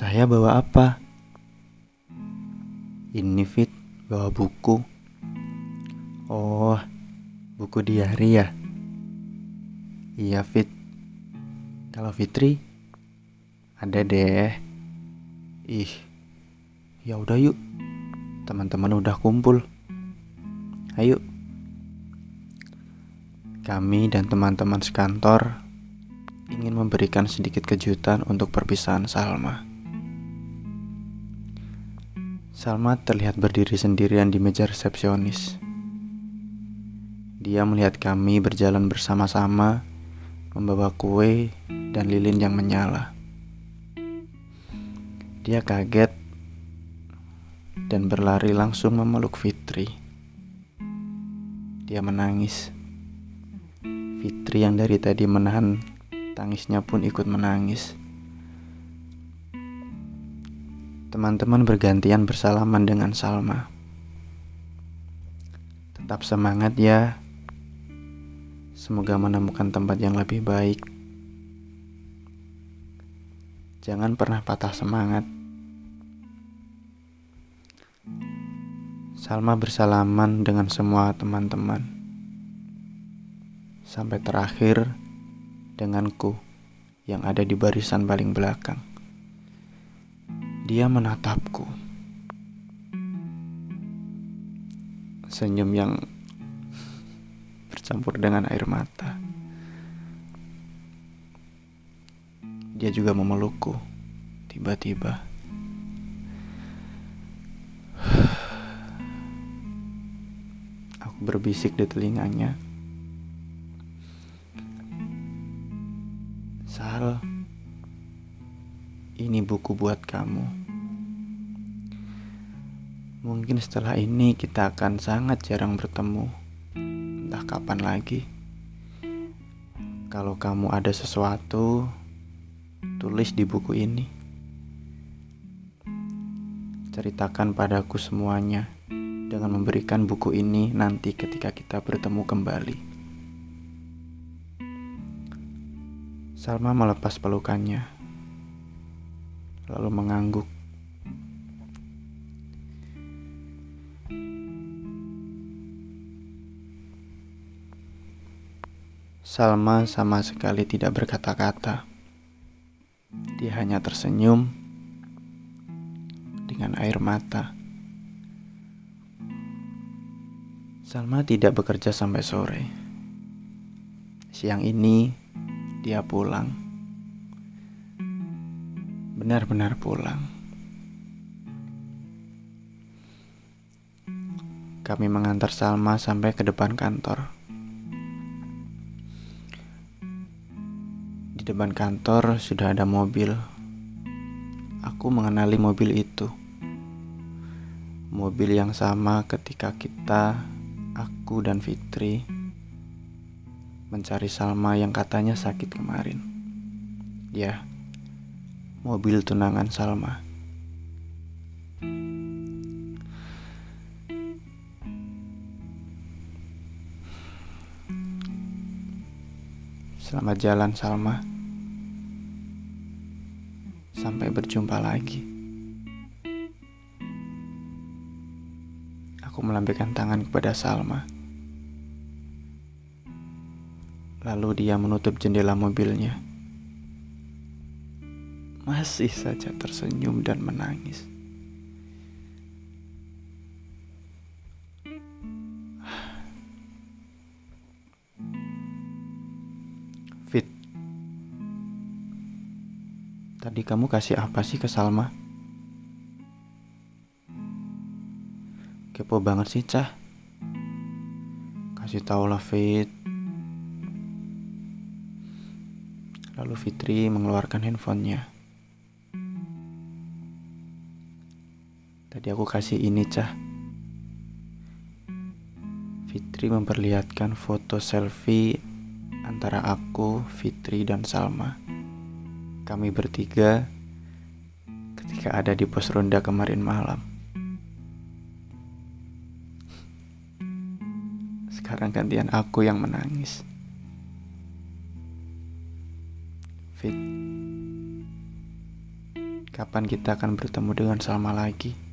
Saya bawa apa? Ini Fit, bawa buku. Oh, buku diary ya? Iya Fit. Kalau Fitri, ada deh. Ih, ya udah yuk. Teman-teman udah kumpul. Ayo. Kami dan teman-teman sekantor ingin memberikan sedikit kejutan untuk perpisahan Salma. Salma terlihat berdiri sendirian di meja resepsionis. Dia melihat kami berjalan bersama-sama, membawa kue dan lilin yang menyala. Dia kaget dan berlari langsung memeluk Fitri. Dia menangis. Fitri yang dari tadi menahan tangisnya pun ikut menangis. Teman-teman bergantian bersalaman dengan Salma. Tetap semangat ya. Semoga menemukan tempat yang lebih baik. Jangan pernah patah semangat. Salma bersalaman dengan semua teman-teman. Sampai terakhir denganku yang ada di barisan paling belakang. Dia menatapku. Senyum yang bercampur dengan air mata. Dia juga memelukku. Tiba-tiba. Aku berbisik di telinganya. Sal, ini buku buat kamu. Mungkin setelah ini kita akan sangat jarang bertemu, entah kapan lagi. Kalau kamu ada sesuatu, tulis di buku ini. Ceritakan padaku semuanya dengan memberikan buku ini nanti ketika kita bertemu kembali. Salma melepas pelukannya, lalu mengangguk. Salma sama sekali tidak berkata-kata. Dia hanya tersenyum dengan air mata. Salma tidak bekerja sampai sore. Siang ini dia pulang. Benar-benar pulang. Kami mengantar Salma sampai ke depan kantor. Di depan kantor sudah ada mobil. Aku mengenali mobil itu. Mobil yang sama ketika kita, aku dan Fitri mencari Salma yang katanya sakit kemarin. Ya, mobil tunangan Salma. Selamat jalan Salma. Sampai berjumpa lagi. Aku melambaikan tangan kepada Salma. Lalu dia menutup jendela mobilnya. Masih saja tersenyum dan menangis. Tadi kamu kasih apa sih ke Salma? Kepo banget sih, Cah. Kasih tau lah, Fit. Lalu Fitri mengeluarkan handphonenya. Tadi aku kasih ini, Cah. Fitri memperlihatkan foto selfie antara aku, Fitri, dan Salma. Kami bertiga ketika ada di pos ronda kemarin malam. Sekarang gantian aku yang menangis. Fit, Kapan kita akan bertemu dengan Salma lagi?